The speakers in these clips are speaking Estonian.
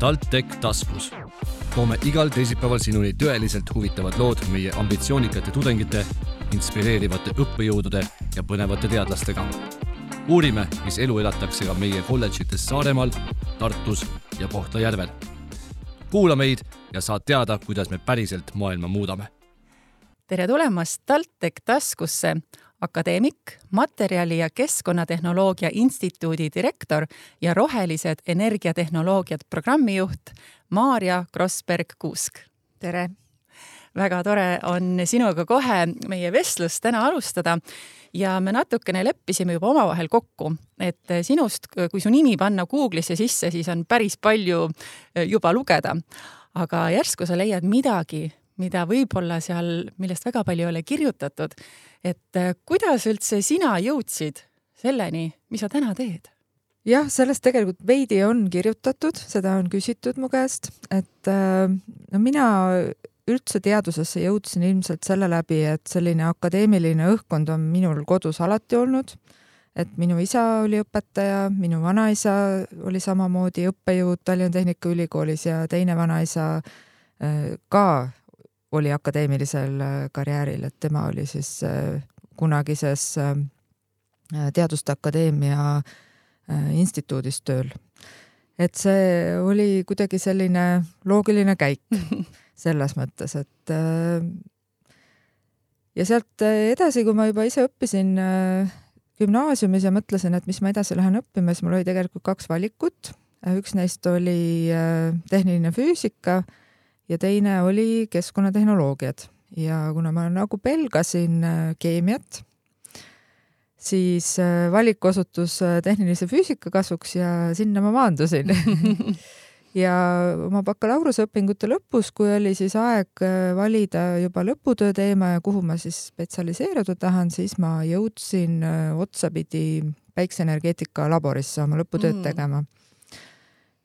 TalTech taskus. toome igal teisipäeval sinuni tõeliselt huvitavad lood meie ambitsioonikate tudengite, inspireerivate õppejõudude ja põnevate teadlastega. uurime, mis elu elatakse ka meie kolledžites Saaremaal, Tartus ja Kohtla-Järvel. kuula meid ja saad teada, kuidas me päriselt maailma muudame. tere tulemast TalTech taskusse akadeemik, materjali- ja keskkonnatehnoloogia instituudi direktor ja rohelised energiatehnoloogiad programmijuht Maarja Krossberg-Kuusk. tere! väga tore on sinuga kohe meie vestlust täna alustada ja me natukene leppisime juba omavahel kokku, et sinust, kui su nimi panna Google'isse sisse, siis on päris palju juba lugeda. aga järsku sa leiad midagi, mida võib-olla seal, millest väga palju ei ole kirjutatud. et äh, kuidas üldse sina jõudsid selleni, mis sa täna teed? jah, sellest tegelikult veidi on kirjutatud, seda on küsitud mu käest, et äh, no mina üldse teadusesse jõudsin ilmselt selle läbi, et selline akadeemiline õhkkond on minul kodus alati olnud. et minu isa oli õpetaja, minu vanaisa oli samamoodi õppejõud Tallinna Tehnikaülikoolis ja teine vanaisa äh, ka oli akadeemilisel äh, karjääril, et tema oli siis äh, kunagises äh, Teaduste Akadeemia instituudis tööl. et see oli kuidagi selline loogiline käik selles mõttes, et ja sealt edasi, kui ma juba ise õppisin gümnaasiumis ja mõtlesin, et mis ma edasi lähen õppima, siis mul oli tegelikult kaks valikut. üks neist oli tehniline füüsika ja teine oli keskkonnatehnoloogiad ja kuna ma nagu pelgasin äh, keemiat, siis äh, valik osutus äh, tehnilise füüsika kasuks ja sinna ma maandusin ja oma bakalaureuseõpingute lõpus, kui oli siis aeg valida juba lõputöö teema ja kuhu ma siis spetsialiseeruda tahan, siis ma jõudsin otsapidi päikseenergeetika laborisse oma lõputööd mm. tegema.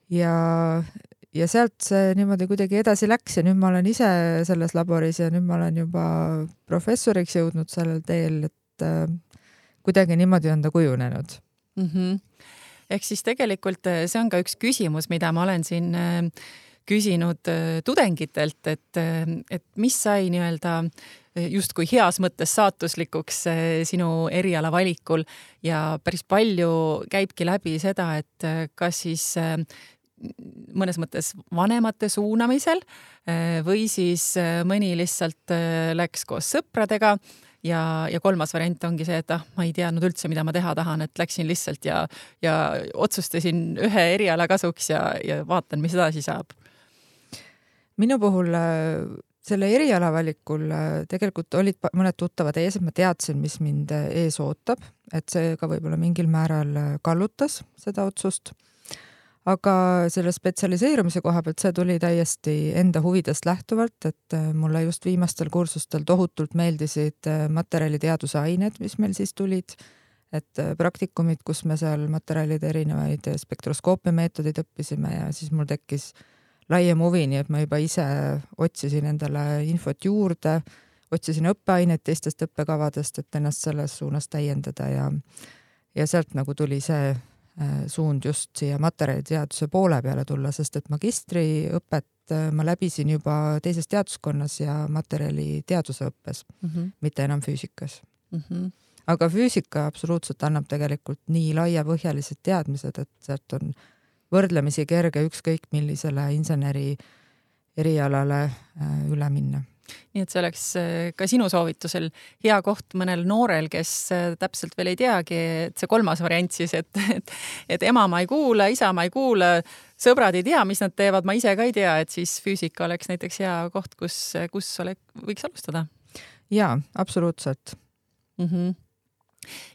ja, ja sealt see niimoodi kuidagi edasi läks ja nüüd ma olen ise selles laboris ja nüüd ma olen juba professoriks jõudnud sellel teel, et äh, kuidagi niimoodi on ta kujunenud mm. -hmm. ehk siis tegelikult äh, see on ka üks küsimus, mida ma olen siin äh, küsinud äh, tudengitelt, et, äh, et mis sai nii-öelda justkui heas mõttes saatuslikuks sinu eriala valikul ja päris palju käibki läbi seda, et kas siis mõnes mõttes vanemate suunamisel eh, või siis eh, mõni lihtsalt eh, läks koos sõpradega ja, ja kolmas variant ongi see, et ah, ma ei teadnud üldse, mida ma teha tahan, et läksin lihtsalt ja, ja otsustasin ühe eriala kasuks ja, ja vaatan, mis edasi saab. minu puhul selle eriala valikul tegelikult olid mõned tuttavad ees, et ma teadsin, mis mind ees ootab, et see ka võib-olla mingil määral kallutas seda otsust aga selle spetsialiseerumise koha pealt, see tuli täiesti enda huvidest lähtuvalt, et äh, mulle just viimastel kursustel tohutult meeldisid äh, materjaliteaduse ained, mis meil siis tulid, et äh, praktikumid, kus me seal materjalide erinevaid spektroskoopia meetodeid õppisime ja siis mul tekkis laiem huvi, nii et ma juba ise otsisin endale infot juurde, otsisin õppeaineid teistest õppekavadest, et ennast selles suunas täiendada ja ja sealt nagu tuli see suund just siia materjaliteaduse poole peale tulla, sest et magistriõpet äh, ma läbisin juba teises teaduskonnas ja materjaliteaduse õppes mm, -hmm. mitte enam füüsikas mm. -hmm. aga füüsika absoluutselt annab tegelikult nii laiapõhjalised teadmised, et sealt on võrdlemisi kerge ükskõik millisele inseneri erialale äh, üle minna nii et see oleks äh, ka sinu soovitusel hea koht mõnel noorel, kes äh, täpselt veel ei teagi, et see kolmas variant siis, et, et, et ema ma ei kuula, isa ma ei kuula, sõbrad ei tea, mis nad teevad, ma ise ka ei tea, et siis füüsika oleks näiteks hea koht, kus, kus ole, võiks alustada. jaa, absoluutselt mm. -hmm.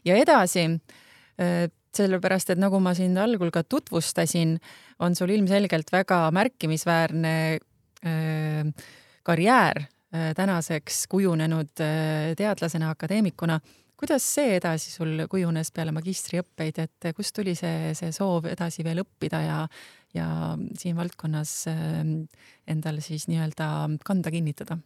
ja edasi äh, sellepärast, et nagu ma siin algul ka tutvustasin, on sul ilmselgelt väga märkimisväärne äh, karjäär tänaseks kujunenud äh, teadlasena, akadeemikuna. kuidas see edasi sul kujunes peale magistriõppeid, et kust tuli see, see soov edasi veel õppida ja, ja siin valdkonnas äh, endal siis nii-öelda kanda kinnitada?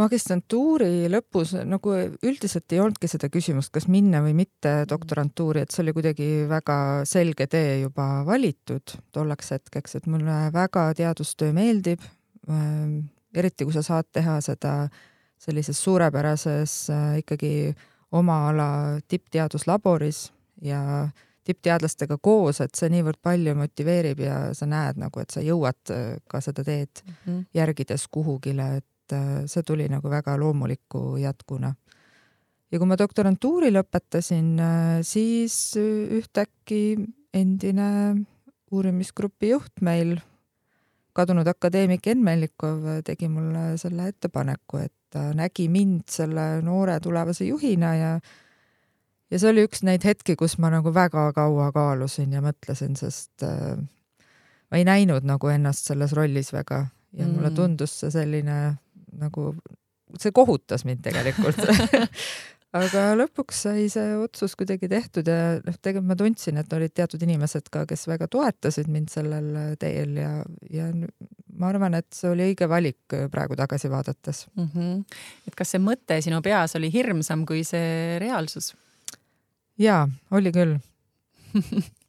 magistrantuuri lõpus nagu üldiselt ei olnudki seda küsimust, kas minna või mitte doktorantuuri, et see oli kuidagi väga selge tee juba valitud tolleks hetkeks, et mulle väga teadustöö meeldib äh,. Eriti kui sa saad teha seda sellises suurepärases äh, ikkagi oma ala tippteaduslaboris ja tippteadlastega koos, et see niivõrd palju motiveerib ja sa näed nagu, et sa jõuad äh, ka seda teed mm -hmm. järgides kuhugile, et äh, see tuli nagu väga loomuliku jätkuna. ja kui ma doktorantuuri lõpetasin, siis ühtäkki endine uurimisgrupi juht meil, kadunud akadeemik Enn Mellikov tegi mulle selle ettepaneku, et ta nägi mind selle noore tulevase juhina ja ja see oli üks neid hetki, kus ma nagu väga kaua kaalusin ja mõtlesin, sest äh, ma ei näinud nagu ennast selles rollis väga ja mm. mulle tundus see selline nagu, see kohutas mind tegelikult aga lõpuks sai see otsus kuidagi tehtud ja noh, tegelikult ma tundsin, et olid teatud inimesed ka, kes väga toetasid mind sellel teel ja, ja ma arvan, et see oli õige valik praegu tagasi vaadates mm. -hmm. et kas see mõte sinu peas oli hirmsam kui see reaalsus? jaa, oli küll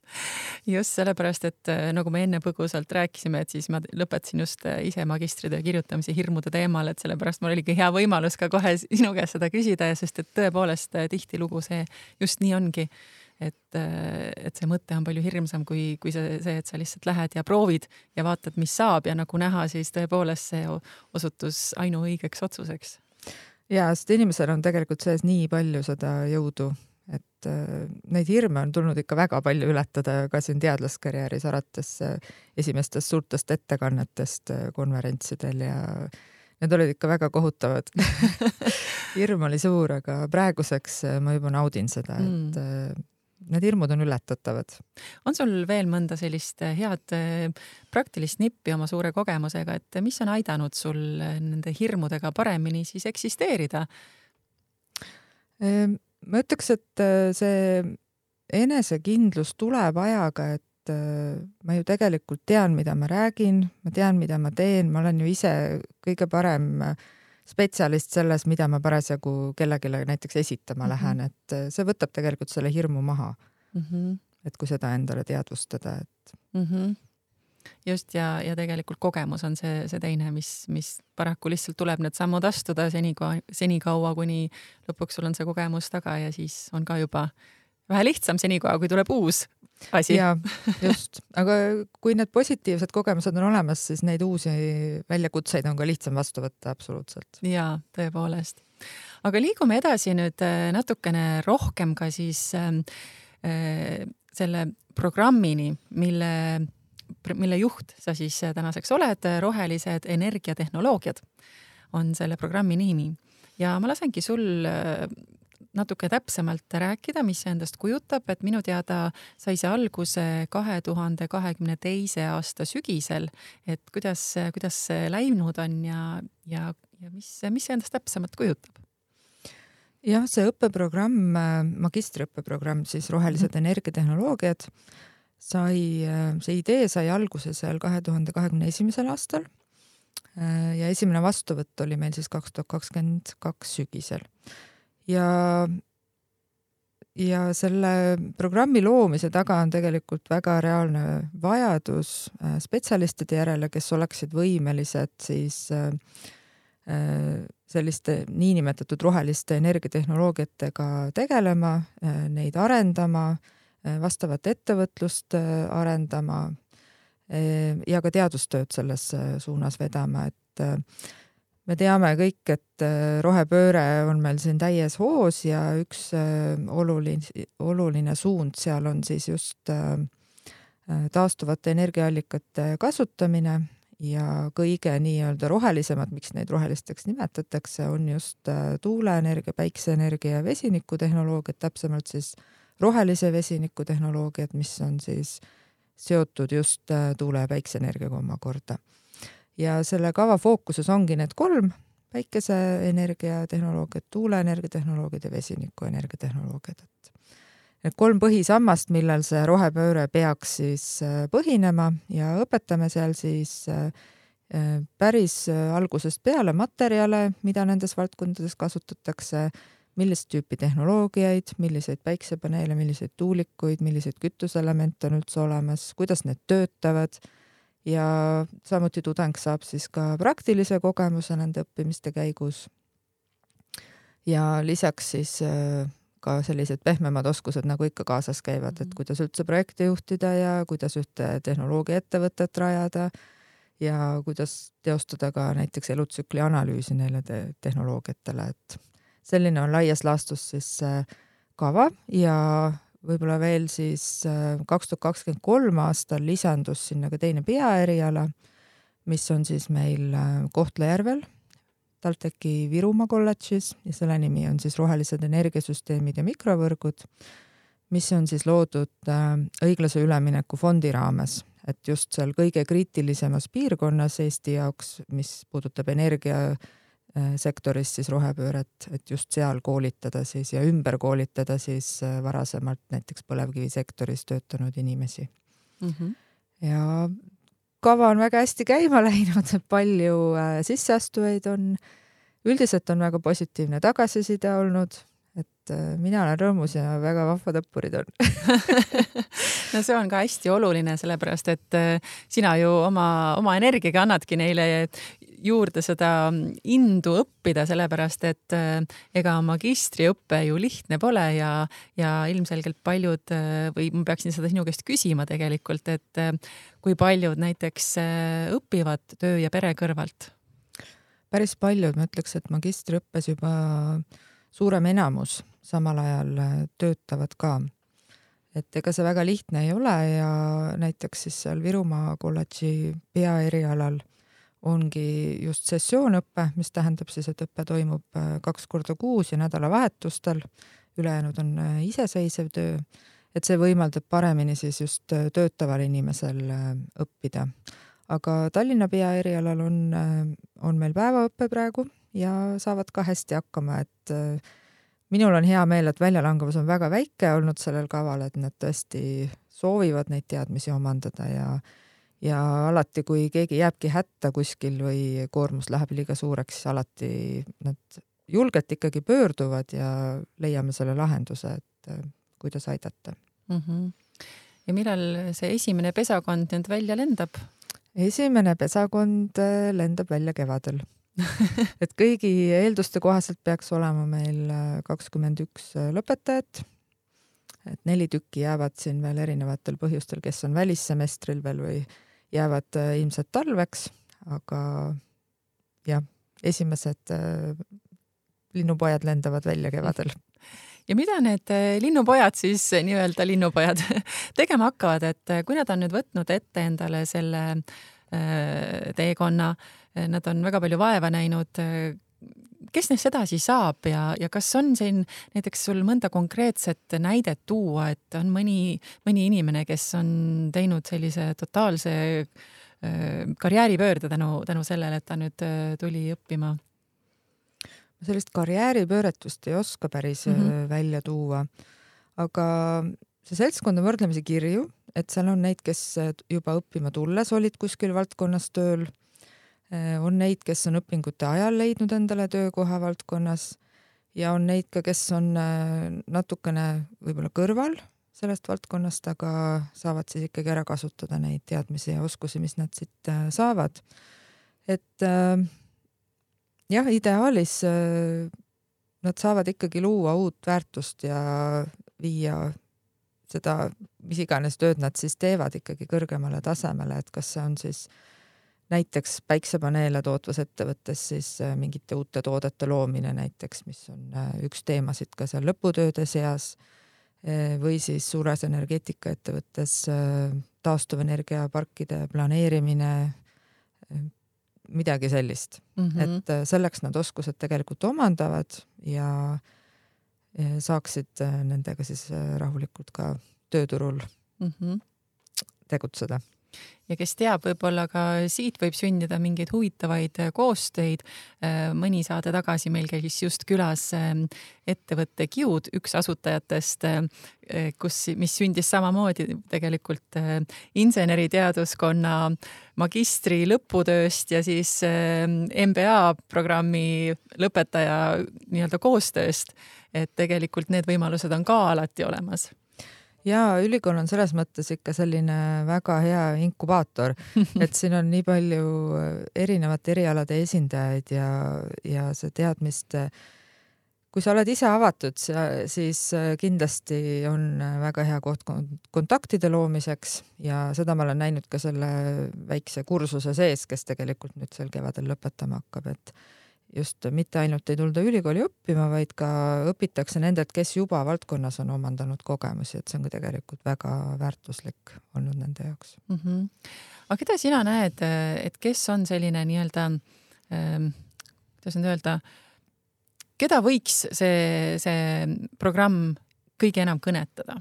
just sellepärast, et äh, nagu me enne põgusalt rääkisime, et siis ma lõpetasin just äh, ise magistritöö kirjutamise hirmude teemal, et sellepärast mul oligi hea võimalus ka kohe sinu käest seda küsida ja sest et tõepoolest äh, tihtilugu see just nii ongi. et, et see mõte on palju hirmsam kui, kui see, see, et sa lihtsalt lähed ja proovid ja vaatad, mis saab ja nagu näha, siis tõepoolest see osutus ainuõigeks otsuseks. ja, sest inimesel on tegelikult sees nii palju seda jõudu et äh, neid hirme on tulnud ikka väga palju ületada ka siin teadlaskarjääris, alates äh, esimestest suurtest ettekannetest äh, konverentsidel ja need olid ikka väga kohutavad hirm oli suur, aga praeguseks ma juba naudin seda, et mm. need hirmud on ületatavad. on sul veel mõnda sellist head praktilist nippi oma suure kogemusega, et mis on aidanud sul nende hirmudega paremini siis eksisteerida? Ma ütleks, et äh, see enesekindlus tuleb ajaga, et äh, ma ju tegelikult tean, mida ma räägin, ma tean, mida ma teen, ma olen ju ise kõige parem äh, spetsialist selles, mida ma parasjagu kellelegi näiteks esitama mm -hmm. lähen, et see võtab tegelikult selle hirmu maha mm. -hmm. et kui seda endale teadvustada, et mm. -hmm just ja, ja tegelikult kogemus on see, see teine, mis, mis paraku lihtsalt tuleb need sammud astuda senikaua, senikaua, kuni lõpuks sul on see kogemus taga ja siis on ka juba vähe lihtsam senikaua, kui tuleb uus asi. jaa, just, aga kui need positiivsed kogemused on olemas, siis neid uusi väljakutseid on ka lihtsam vastu võtta, absoluutselt. jaa, tõepoolest. aga liigume edasi nüüd äh, natukene rohkem ka siis äh, äh selle programmini, mille mille juht sa siis äh, tänaseks oled, äh, Rohelised energiatehnoloogiad on selle programmi nimi. ja ma lasengi sul äh, natuke täpsemalt rääkida, mis see endast kujutab, et minu teada sai see alguse kahe tuhande kahekümne teise aasta sügisel. et kuidas, kuidas see läinud on ja, ja, ja mis, mis see endast täpsemalt kujutab? jah, see õppeprogramm, magistriõppeprogramm siis Rohelised mm -hmm. energiatehnoloogiad sai, see idee sai alguse seal kahe tuhande kahekümne esimesel aastal ja esimene vastuvõtt oli meil siis kaks tuhat kakskümmend kaks sügisel. ja, ja selle programmi loomise taga on tegelikult väga reaalne vajadus äh, spetsialistide järele, kes oleksid võimelised siis äh, äh, selliste niinimetatud roheliste energiatehnoloogiatega tegelema, neid arendama Äh, vastavat ettevõtlust äh, arendama äh, ja ka teadustööd selles suunas vedama, et me teame kõik, et rohepööre on meil siin täies hoos ja üks oluline, oluline suund seal on siis just taastuvate energiaallikate kasutamine ja kõige nii-öelda rohelisemad, miks neid rohelisteks nimetatakse, on just tuuleenergia, päikseenergia ja vesinikutehnoloogiad, täpsemalt siis äh, rohelise vesiniku tehnoloogiat, mis on siis seotud just äh, tuule- ja päikseenergiaga omakorda. ja selle kava fookuses ongi need kolm päikeseenergia tehnoloogiat, tuuleenergia tehnoloogiad ja vesinikuenergia tehnoloogiad, et need kolm põhisammast, millel see rohepööre peaks siis äh, põhinema ja õpetame seal siis äh, päris algusest peale materjale, mida nendes valdkondades kasutatakse, millist tüüpi tehnoloogiaid, milliseid päiksepaneele, milliseid tuulikuid, milliseid kütuseelemente on üldse olemas, kuidas need töötavad ja samuti tudeng saab siis ka praktilise kogemuse nende õppimiste käigus. ja lisaks siis äh, ka sellised pehmemad oskused nagu ikka kaasas käivad, et mhm. kuidas üldse projekte juhtida ja kuidas ühte tehnoloogiaettevõtet rajada ja kuidas teostada ka näiteks elutsükli analüüsi neile te tehnoloogiatele, et selline on laias laastus siis kava ja võib-olla veel siis äh, kaks tuhat kakskümmend kolm aastal lisandus sinna ka teine peaeriala, mis on siis meil äh, Kohtla-Järvel, TalTechi Virumaa kolledžis ja selle nimi on siis Rohelised energiasüsteemid ja mikrovõrgud, mis on siis loodud äh, õiglase ülemineku fondi raames, et just seal kõige kriitilisemas piirkonnas Eesti jaoks, mis puudutab energia Äh, sektoris siis rohepööret, et just seal koolitada siis ja ümber koolitada siis äh, varasemalt näiteks põlevkivisektoris töötanud inimesi mm. -hmm. ja kava on väga hästi käima läinud, palju äh, sisseastujaid on, üldiselt on väga positiivne tagasiside olnud, et mina olen rõõmus ja väga vahvad õppurid on no see on ka hästi oluline, sellepärast et sina ju oma, oma energiaga annadki neile juurde seda indu õppida, sellepärast et äh, ega magistriõpe ju lihtne pole ja, ja ilmselgelt paljud äh, või ma peaksin seda sinu käest küsima tegelikult, et äh, kui paljud näiteks õpivad töö ja pere kõrvalt? päris paljud, ma ütleks, et magistriõppes juba suurem enamus samal ajal töötavad ka et ega see väga lihtne ei ole ja näiteks siis seal Virumaa kolledži peaerialal ongi just sessioonõpe, mis tähendab siis, et õpe toimub äh, kaks korda kuus ja nädalavahetustel, ülejäänud on äh, iseseisev töö, et see võimaldab paremini siis just äh, töötaval inimesel õppida. aga Tallinna peaerialal on, on meil päevaõpe praegu ja saavad ka hästi hakkama, et minul on hea meel, et väljalangevus on väga väike olnud sellel kaval, et nad tõesti soovivad neid teadmisi omandada ja ja alati, kui keegi jääbki hätta kuskil või koormus läheb liiga suureks, alati nad julgelt ikkagi pöörduvad ja leiame selle lahenduse, et äh, kuidas aidata mm. -hmm. ja millal see esimene pesakond nüüd välja lendab? esimene pesakond äh, lendab välja kevadel et kõigi eelduste kohaselt peaks olema meil äh, kakskümmend üks lõpetajat. Et neli tükki jäävad siin veel erinevatel põhjustel, kes on välissemestril veel või jäävad äh, ilmselt talveks, aga jah, esimesed äh, linnupojad lendavad välja kevadel. ja mida need äh, linnupojad siis, nii-öelda linnupojad tegema hakkavad, et kui nad on nüüd võtnud ette endale selle teekonna, nad on väga palju vaeva näinud, kes neist edasi saab ja, ja kas on siin näiteks sul mõnda konkreetset näidet tuua, et on mõni, mõni inimene, kes on teinud sellise totaalse karjääripöörde tänu, tänu sellele, et ta nüüd tuli õppima? sellist karjääripööret vist ei oska päris mm -hmm. välja tuua, aga see seltskond on võrdlemisi kirju, et seal on neid, kes juba õppima tulles olid kuskil valdkonnas tööl on neid, kes on õpingute ajal leidnud endale töökoha valdkonnas ja on neid ka, kes on äh, natukene võib-olla kõrval sellest valdkonnast, aga saavad siis ikkagi ära kasutada neid teadmisi ja oskusi, mis nad siit äh, saavad. et jah, ideaalis nad saavad ikkagi luua uut väärtust ja viia seda, mis iganes tööd nad siis teevad, ikkagi kõrgemale tasemele, et kas see on siis äh, näiteks päiksepaneele tootvas ettevõttes siis äh, mingite uute toodete loomine näiteks, mis on äh, üks teemasid ka seal lõputööde seas äh, või siis suures energeetikaettevõttes taastuvenergiaparkide planeerimine, midagi sellist mm, -hmm. et selleks nad oskused tegelikult omandavad ja saaksid nendega siis rahulikult ka tööturul mm -hmm. tegutseda ja kes teab, võib-olla ka siit võib sündida mingeid huvitavaid äh, koostöid. Äh, mõni saade tagasi meil käis just külas ähm, ettevõtte Kiud, üks asutajatest, äh, kus, mis sündis samamoodi tegelikult inseneriteaduskonna magistri lõputööst ja siis MBA programmi lõpetaja nii-öelda koostööst. et tegelikult need võimalused on ka alati olemas ja ülikool on selles mõttes ikka selline väga hea inkubaator, et siin on nii palju äh, erinevate erialade esindajaid ja, ja see teadmiste, kui sa oled ise avatud, siis äh, kindlasti on äh, väga hea koht kontaktide loomiseks ja seda ma olen näinud ka selle väikse kursuse sees, kes tegelikult nüüd sel kevadel lõpetama hakkab, et just mitte ainult ei tulda ülikooli õppima, vaid ka õpitakse nendelt, kes juba valdkonnas on omandanud kogemusi, et see on ka tegelikult väga väärtuslik olnud nende jaoks mm. -hmm. aga keda sina näed, et kes on selline nii-öelda ähm,, kuidas nüüd öelda, keda võiks see, see programm kõige enam kõnetada?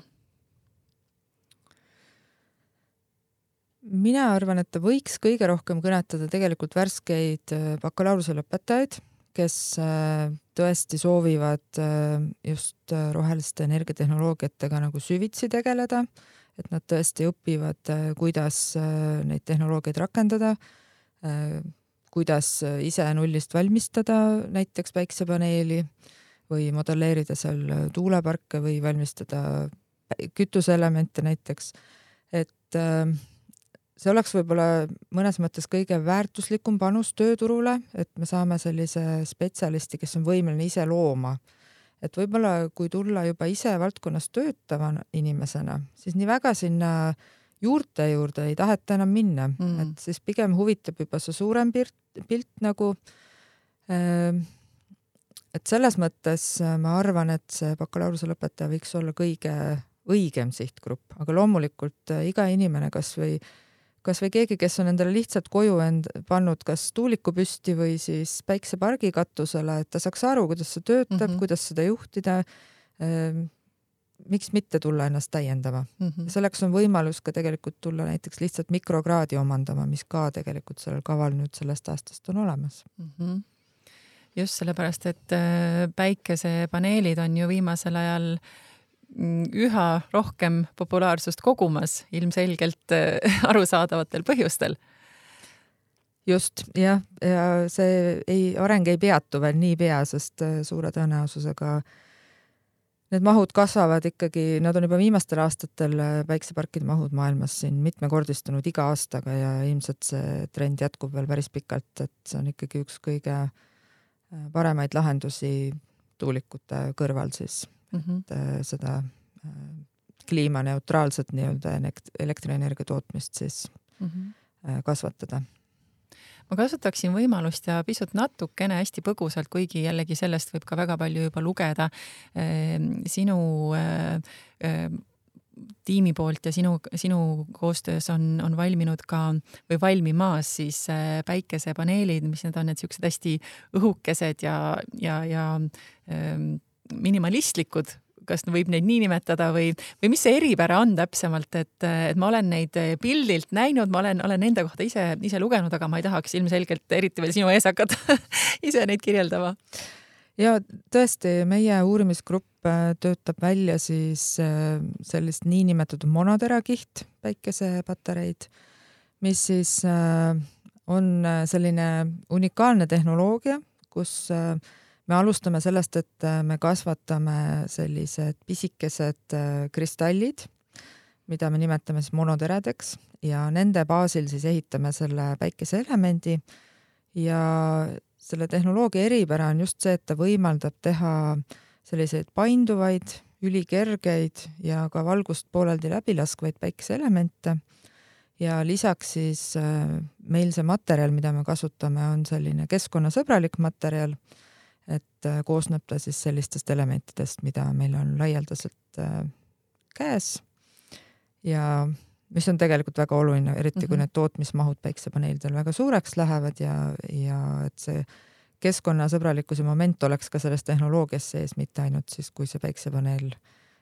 Mina arvan, et ta võiks kõige rohkem kõnetada tegelikult värskeid äh, bakalaureuse lõpetajaid, kes äh, tõesti soovivad äh, just roheliste energiatehnoloogiatega nagu süvitsi tegeleda, et nad tõesti õpivad, kuidas neid tehnoloogiaid rakendada, kuidas ise nullist valmistada näiteks päiksepaneeli või modelleerida seal tuuleparke või valmistada kütuseelemente näiteks, et äh, see oleks võib-olla mõnes mõttes kõige väärtuslikum panus tööturule, et me saame sellise spetsialisti, kes on võimeline ise looma. et võib-olla kui tulla juba ise valdkonnas töötava inimesena, siis nii väga sinna juurte juurde ei taheta enam minna mm., et siis pigem huvitab juba see suurem pilt, pilt nagu. Ähm, et selles mõttes ma arvan, et see bakalaureuse lõpetaja võiks olla kõige õigem sihtgrupp, aga loomulikult iga inimene kasvõi kasvõi keegi, kes on endale lihtsalt koju end pannud kas tuuliku püsti või siis päiksepargi katusele, et ta saaks aru, kuidas see töötab mm, -hmm. kuidas seda juhtida ähm,. miks mitte tulla ennast täiendama mm. -hmm. selleks on võimalus ka tegelikult tulla näiteks lihtsalt mikrokraadi omandama, mis ka tegelikult sellel kaval nüüd sellest aastast on olemas mm. -hmm just sellepärast, et äh, päikesepaneelid on ju viimasel ajal äh, üha rohkem populaarsust kogumas, ilmselgelt äh, arusaadavatel põhjustel. just jah, ja see ei, areng ei peatu veel niipea, sest äh, suure tõenäosusega need mahud kasvavad ikkagi, nad on juba viimastel aastatel äh, päikseparkide mahud maailmas siin mitmekordistunud iga aastaga ja ilmselt see trend jätkub veel päris pikalt, et see on ikkagi üks kõige paremaid lahendusi tuulikute kõrval siis mm, -hmm. et äh, seda äh, kliimaneutraalset nii-öelda elektrienergia tootmist siis mm -hmm. kasvatada ma kasutaksin võimalust ja pisut natukene hästi põgusalt, kuigi jällegi sellest võib ka väga palju juba lugeda sinu tiimi poolt ja sinu, sinu koostöös on, on valminud ka või valmimas siis päikesepaneelid, mis need on, need siuksed hästi õhukesed ja, ja, ja minimalistlikud, kas võib neid nii nimetada või, või mis see eripära on täpsemalt, et, et ma olen neid pildilt näinud, ma olen, olen nende kohta ise, ise lugenud, aga ma ei tahaks ilmselgelt eriti veel sinu ees hakata ise neid kirjeldama. ja tõesti, meie uurimisgrupp äh, töötab välja siis äh, sellist niinimetatud monoterakiht päikesepatareid, mis siis äh, on selline unikaalne tehnoloogia, kus äh, me alustame sellest, et äh, me kasvatame sellised pisikesed äh, kristallid, mida me nimetame siis monoteredeks ja nende baasil siis ehitame selle päikeseelemendi ja selle tehnoloogia eripära on just see, et ta võimaldab teha selliseid painduvaid, ülikergeid ja ka valgust pooleldi läbi laskvaid päikeseelemente. ja lisaks siis äh, meil see materjal, mida me kasutame, on selline keskkonnasõbralik materjal et äh, koosneb ta siis sellistest elementidest, mida meil on laialdaselt äh, käes ja mis on tegelikult väga oluline, eriti mm -hmm. kui mhm. need tootmismahud päiksepaneelidel väga suureks lähevad ja, ja et see keskkonnasõbralikkuse moment oleks ka selles tehnoloogias sees, mitte ainult siis, kui see päiksepaneel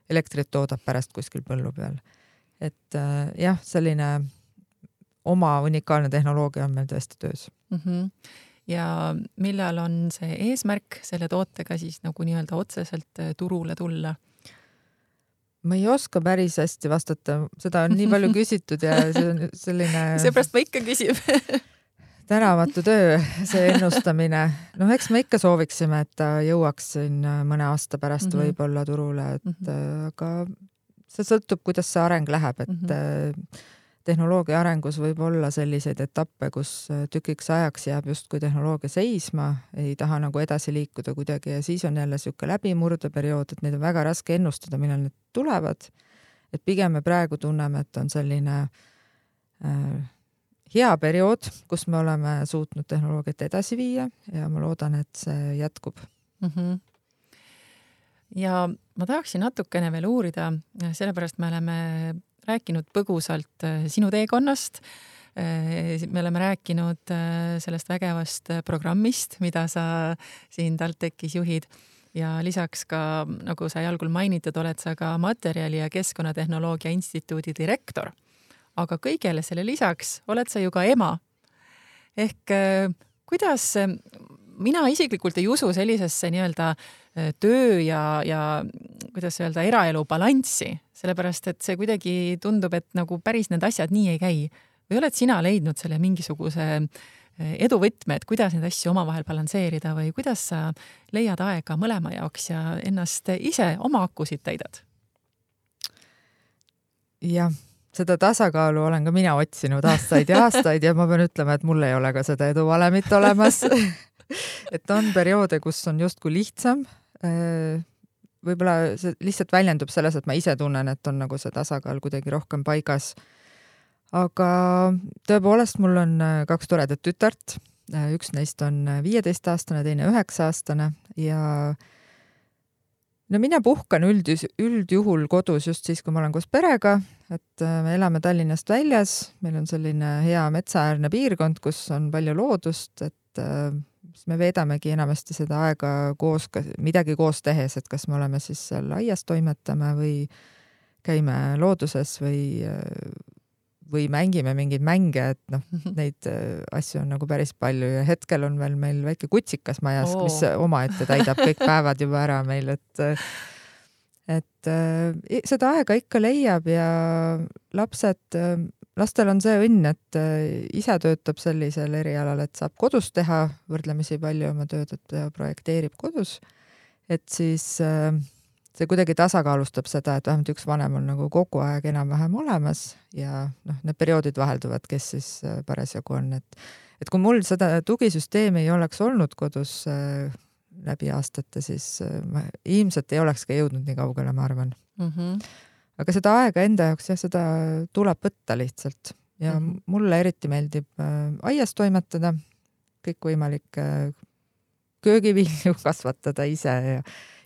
elektrit toodab pärast kuskil põllu peal. et äh, jah, selline oma unikaalne tehnoloogia on meil tõesti töös mm. -hmm. Ja millal on see eesmärk selle tootega siis nagu nii-öelda otseselt äh, turule tulla? ma ei oska päris hästi vastata, seda on nii palju küsitud ja see on selline. seepärast ma ikka küsin tänamatu töö, see ennustamine. noh, eks me ikka sooviksime, et ta jõuaks siin mõne aasta pärast mm -hmm. võib-olla turule, et mm -hmm. aga see sõltub, kuidas see areng läheb, et mm -hmm tehnoloogia arengus võib olla selliseid etappe, kus äh, tükiks ajaks jääb justkui tehnoloogia seisma, ei taha nagu edasi liikuda kuidagi ja siis on jälle niisugune läbimurdeperiood, et neid on väga raske ennustada, millal need tulevad. et pigem me praegu tunneme, et on selline äh, hea periood, kus me oleme suutnud tehnoloogiat edasi viia ja ma loodan, et see jätkub mm. -hmm ja ma tahaksin natukene veel uurida, sellepärast me oleme rääkinud põgusalt äh, sinu teekonnast. Äh, me oleme rääkinud äh, sellest vägevast programmist, mida sa siin TalTechis juhid ja lisaks ka, nagu sai algul mainitud, oled sa ka Materjali- ja Keskkonnatehnoloogia Instituudi direktor. aga kõigele selle lisaks oled sa ju ka ema. ehk kuidas, mina isiklikult ei usu sellisesse nii-öelda töö ja, ja kuidas öelda, eraelu balanssi, sellepärast et see kuidagi tundub, et nagu päris need asjad nii ei käi. või oled sina leidnud selle mingisuguse eh, eduvõtme, et kuidas neid asju omavahel balansseerida või kuidas sa leiad aega mõlema jaoks ja ennast ise oma akusid täidad? jah, seda tasakaalu olen ka mina otsinud aastaid ja aastaid ja ma pean ütlema, et mul ei ole ka seda eduvalemit olemas et on perioode, kus on justkui lihtsam eh, võib-olla see lihtsalt väljendub selles, et ma ise tunnen, et on nagu see tasakaal kuidagi rohkem paigas. aga tõepoolest, mul on äh, kaks toredat tütart, äh, üks neist on äh, viieteistaastane, teine üheksa-aastane ja no mina puhkan üldis, üldjuhul kodus just siis, kui ma olen koos perega, et me elame Tallinnast väljas, meil on selline hea metsaäärne piirkond, kus on palju loodust, et siis me veedamegi enamasti seda aega koos, midagi koos tehes, et kas me oleme siis seal aias toimetame või käime looduses või, või mängime mingeid mänge, et noh, neid äh, asju on nagu päris palju ja hetkel on veel meil väike kutsikas majas oh., mis omaette täidab kõik päevad juba ära meil, et et äh, seda aega ikka leiab ja lapsed lastel on see õnn, et äh, ise töötab sellisel erialal, et saab kodus teha võrdlemisi palju oma tööd, et projekteerib kodus. et siis äh, see kuidagi tasakaalustab seda, et vähemalt üks vanem on nagu kogu aeg enam-vähem olemas ja noh, need perioodid vahelduvad, kes siis äh, parasjagu on, et et kui mul seda tugisüsteemi ei oleks olnud kodus läbi aastate, siis ma ilmselt ei oleks ka jõudnud nii kaugele, ma arvan mm. -hmm aga seda aega enda jaoks jah, seda tuleb võtta lihtsalt. Ja mm -hmm. mulle eriti meeldib äh, aias toimetada, kõikvõimalikke äh, köögivilju kasvatada ise ja,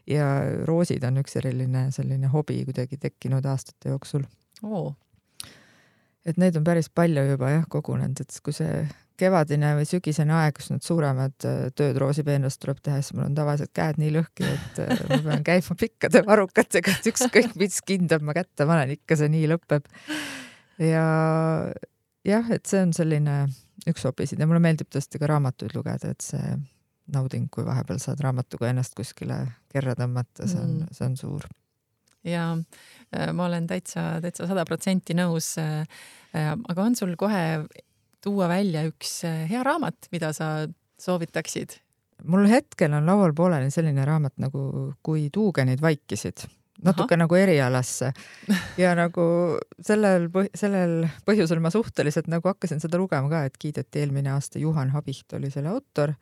ja roosid on üks eriline selline hobi kuidagi tekkinud aastate jooksul. Oh.. Et neid on päris palju juba jah kogunenud, et kui see kevadine või sügisene aeg, kus need suuremad äh, tööd roosipeenrast tuleb teha, siis mul on tavaliselt käed nii lõhki, et äh, ma pean käima pikkade varrukatega, et ükskõik mis kindad ma kätte panen, ikka see nii lõpeb. ja jah, et see on selline üks hobisid ja mulle meeldib tõesti ka raamatuid lugeda, et see nauding, kui vahepeal saad raamatuga ennast kuskile kerra tõmmata, see on mm., see on suur ja äh, ma olen täitsa, täitsa sada protsenti nõus. aga on sul kohe tuua välja üks äh, hea raamat, mida sa soovitaksid? mul hetkel on laual pooleli selline raamat nagu Kui tuugenid vaikisid, natuke Aha. nagu erialasse ja nagu sellel, sellel põhjusel ma suhteliselt nagu hakkasin seda lugema ka, et kiideti eelmine aasta, Juhan Habicht oli selle autor.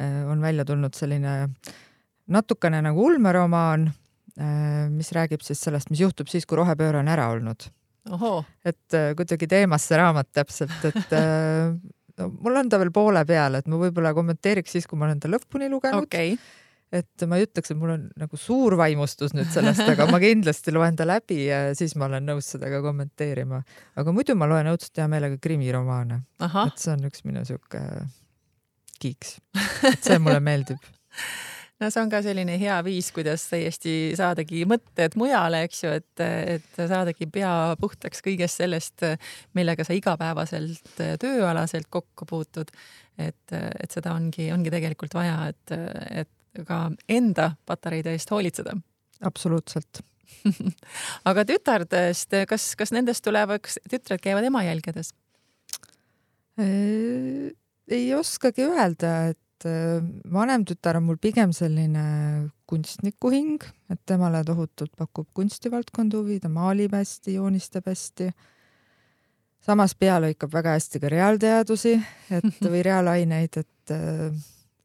Äh, on välja tulnud selline natukene nagu ulmeromaan, äh, mis räägib siis sellest, mis juhtub siis, kui rohepööre on ära olnud et äh, kuidagi teemasse raamat täpselt, et äh, no mul on ta veel poole peal, et ma võib-olla kommenteeriks siis, kui ma olen ta lõpuni lugenud okay. et ma ei ütleks, et mul on nagu suur vaimustus nüüd sellest, aga ma kindlasti loen ta läbi ja siis ma olen nõus seda ka kommenteerima. aga muidu ma loen õudselt hea meelega krimiromaane. et see on üks minu sihuke kiiks, et see mulle meeldib no see on ka selline hea viis, kuidas täiesti saadagi mõtted mujale, eks ju, et, et saadagi pea puhtaks kõigest sellest, millega sa igapäevaselt tööalaselt kokku puutud. et, et seda ongi, ongi tegelikult vaja, et, et ka enda patareide eest hoolitseda. absoluutselt aga tütardest, kas, kas nendest tulevad, kas tütred käivad emajälgedes? ei oskagi öelda, et et äh, vanem tütar on mul pigem selline kunstniku hing, et temale tohutult pakub kunstivaldkond huvi, ta maalib hästi, joonistab hästi. samas pea lõikab väga hästi ka reaalteadusi, et või reaalaineid, et äh,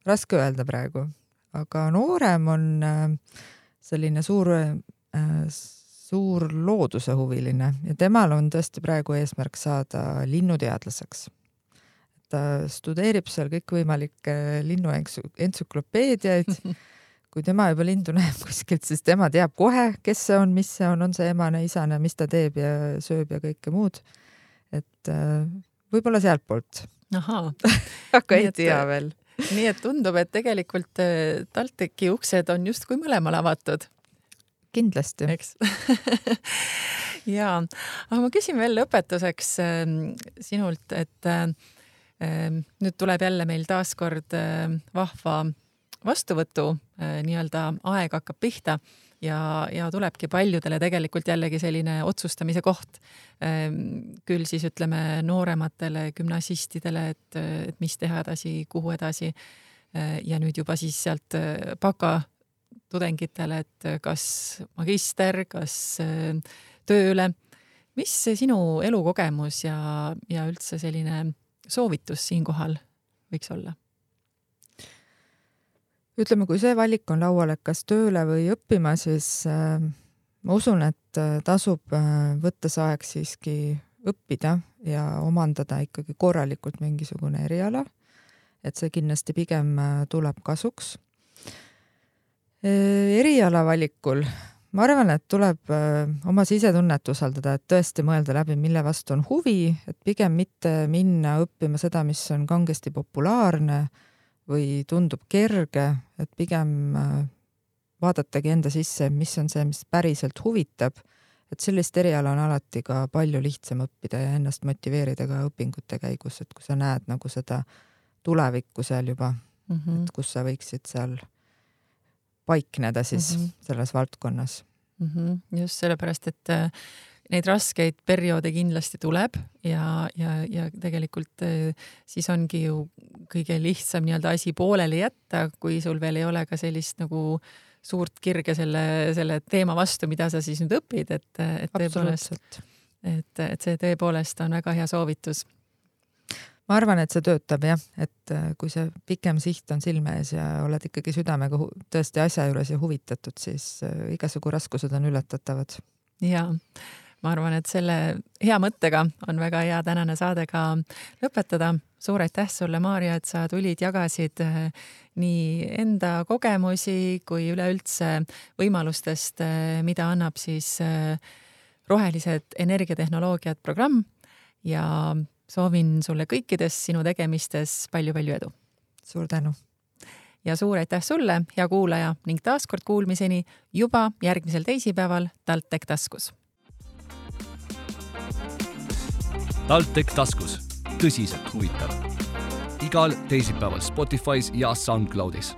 raske öelda praegu, aga noorem on äh, selline suur äh, suur looduse-huviline ja temal on tõesti praegu eesmärk saada linnuteadlaseks ta studeerib seal kõikvõimalikke linnuentsüklopeediaid. kui tema juba lindu näeb kuskilt, siis tema teab kohe, kes see on, mis see on, on see emane, isane, mis ta teeb ja sööb ja kõike muud. et äh, võib-olla sealtpoolt. ahaa aga ei tea veel. nii et tundub, et tegelikult äh, TalTechi uksed on justkui mõlemal avatud. kindlasti. eks jaa, aga ma küsin veel lõpetuseks äh, sinult, et äh, nüüd tuleb jälle meil taaskord ehm, vahva vastuvõtu ehm, nii-öelda aeg hakkab pihta ja, ja tulebki paljudele tegelikult jällegi selline otsustamise koht. küll siis ütleme noorematele gümnasistidele, et, et mis teha edasi, kuhu edasi. ja nüüd juba siis sealt baka tudengitele, et kas magister, kas tööle. mis sinu elukogemus ja, ja üldse selline soovitus siinkohal võiks olla? ütleme, kui see valik on laual, et kas tööle või õppima, siis äh, ma usun, et äh, tasub äh, võtta see aeg siiski õppida ja omandada ikkagi korralikult mingisugune eriala. et see kindlasti pigem äh, tuleb kasuks e,. eriala valikul ma arvan, et tuleb äh, oma sisetunnet usaldada, et tõesti mõelda läbi, mille vastu on huvi, et pigem mitte minna õppima seda, mis on kangesti populaarne või tundub kerge, et pigem äh, vaadatagi enda sisse, mis on see, mis päriselt huvitab. et sellist eriala on alati ka palju lihtsam õppida ja ennast motiveerida ka õpingute käigus, et kui sa näed nagu seda tulevikku seal juba mm, -hmm. et kus sa võiksid seal paikneda siis mm -hmm. selles valdkonnas mm. -hmm. just sellepärast, et äh, neid raskeid perioode kindlasti tuleb ja, ja, ja tegelikult äh, siis ongi ju kõige lihtsam nii-öelda asi pooleli jätta, kui sul veel ei ole ka sellist nagu suurt kirge selle, selle teema vastu, mida sa siis nüüd õpid, et, et tõepoolest, et, et see tõepoolest on väga hea soovitus ma arvan, et see töötab jah, et äh, kui see pikem siht on silme ees ja oled ikkagi südamega tõesti asja juures ja huvitatud, siis äh, igasugu raskused on ületatavad. ja ma arvan, et selle hea mõttega on väga hea tänane saade ka lõpetada. suur aitäh sulle, Maarja, et sa tulid, jagasid äh, nii enda kogemusi kui üleüldse võimalustest, mida annab siis rohelised energiatehnoloogiad programm ja soovin sulle kõikides sinu tegemistes palju-palju edu. suur tänu. ja suur aitäh sulle, hea kuulaja ning taaskord kuulmiseni juba järgmisel teisipäeval TalTech taskus. TalTech taskus, tõsiselt huvitav. igal teisipäeval Spotify's ja SoundCloudis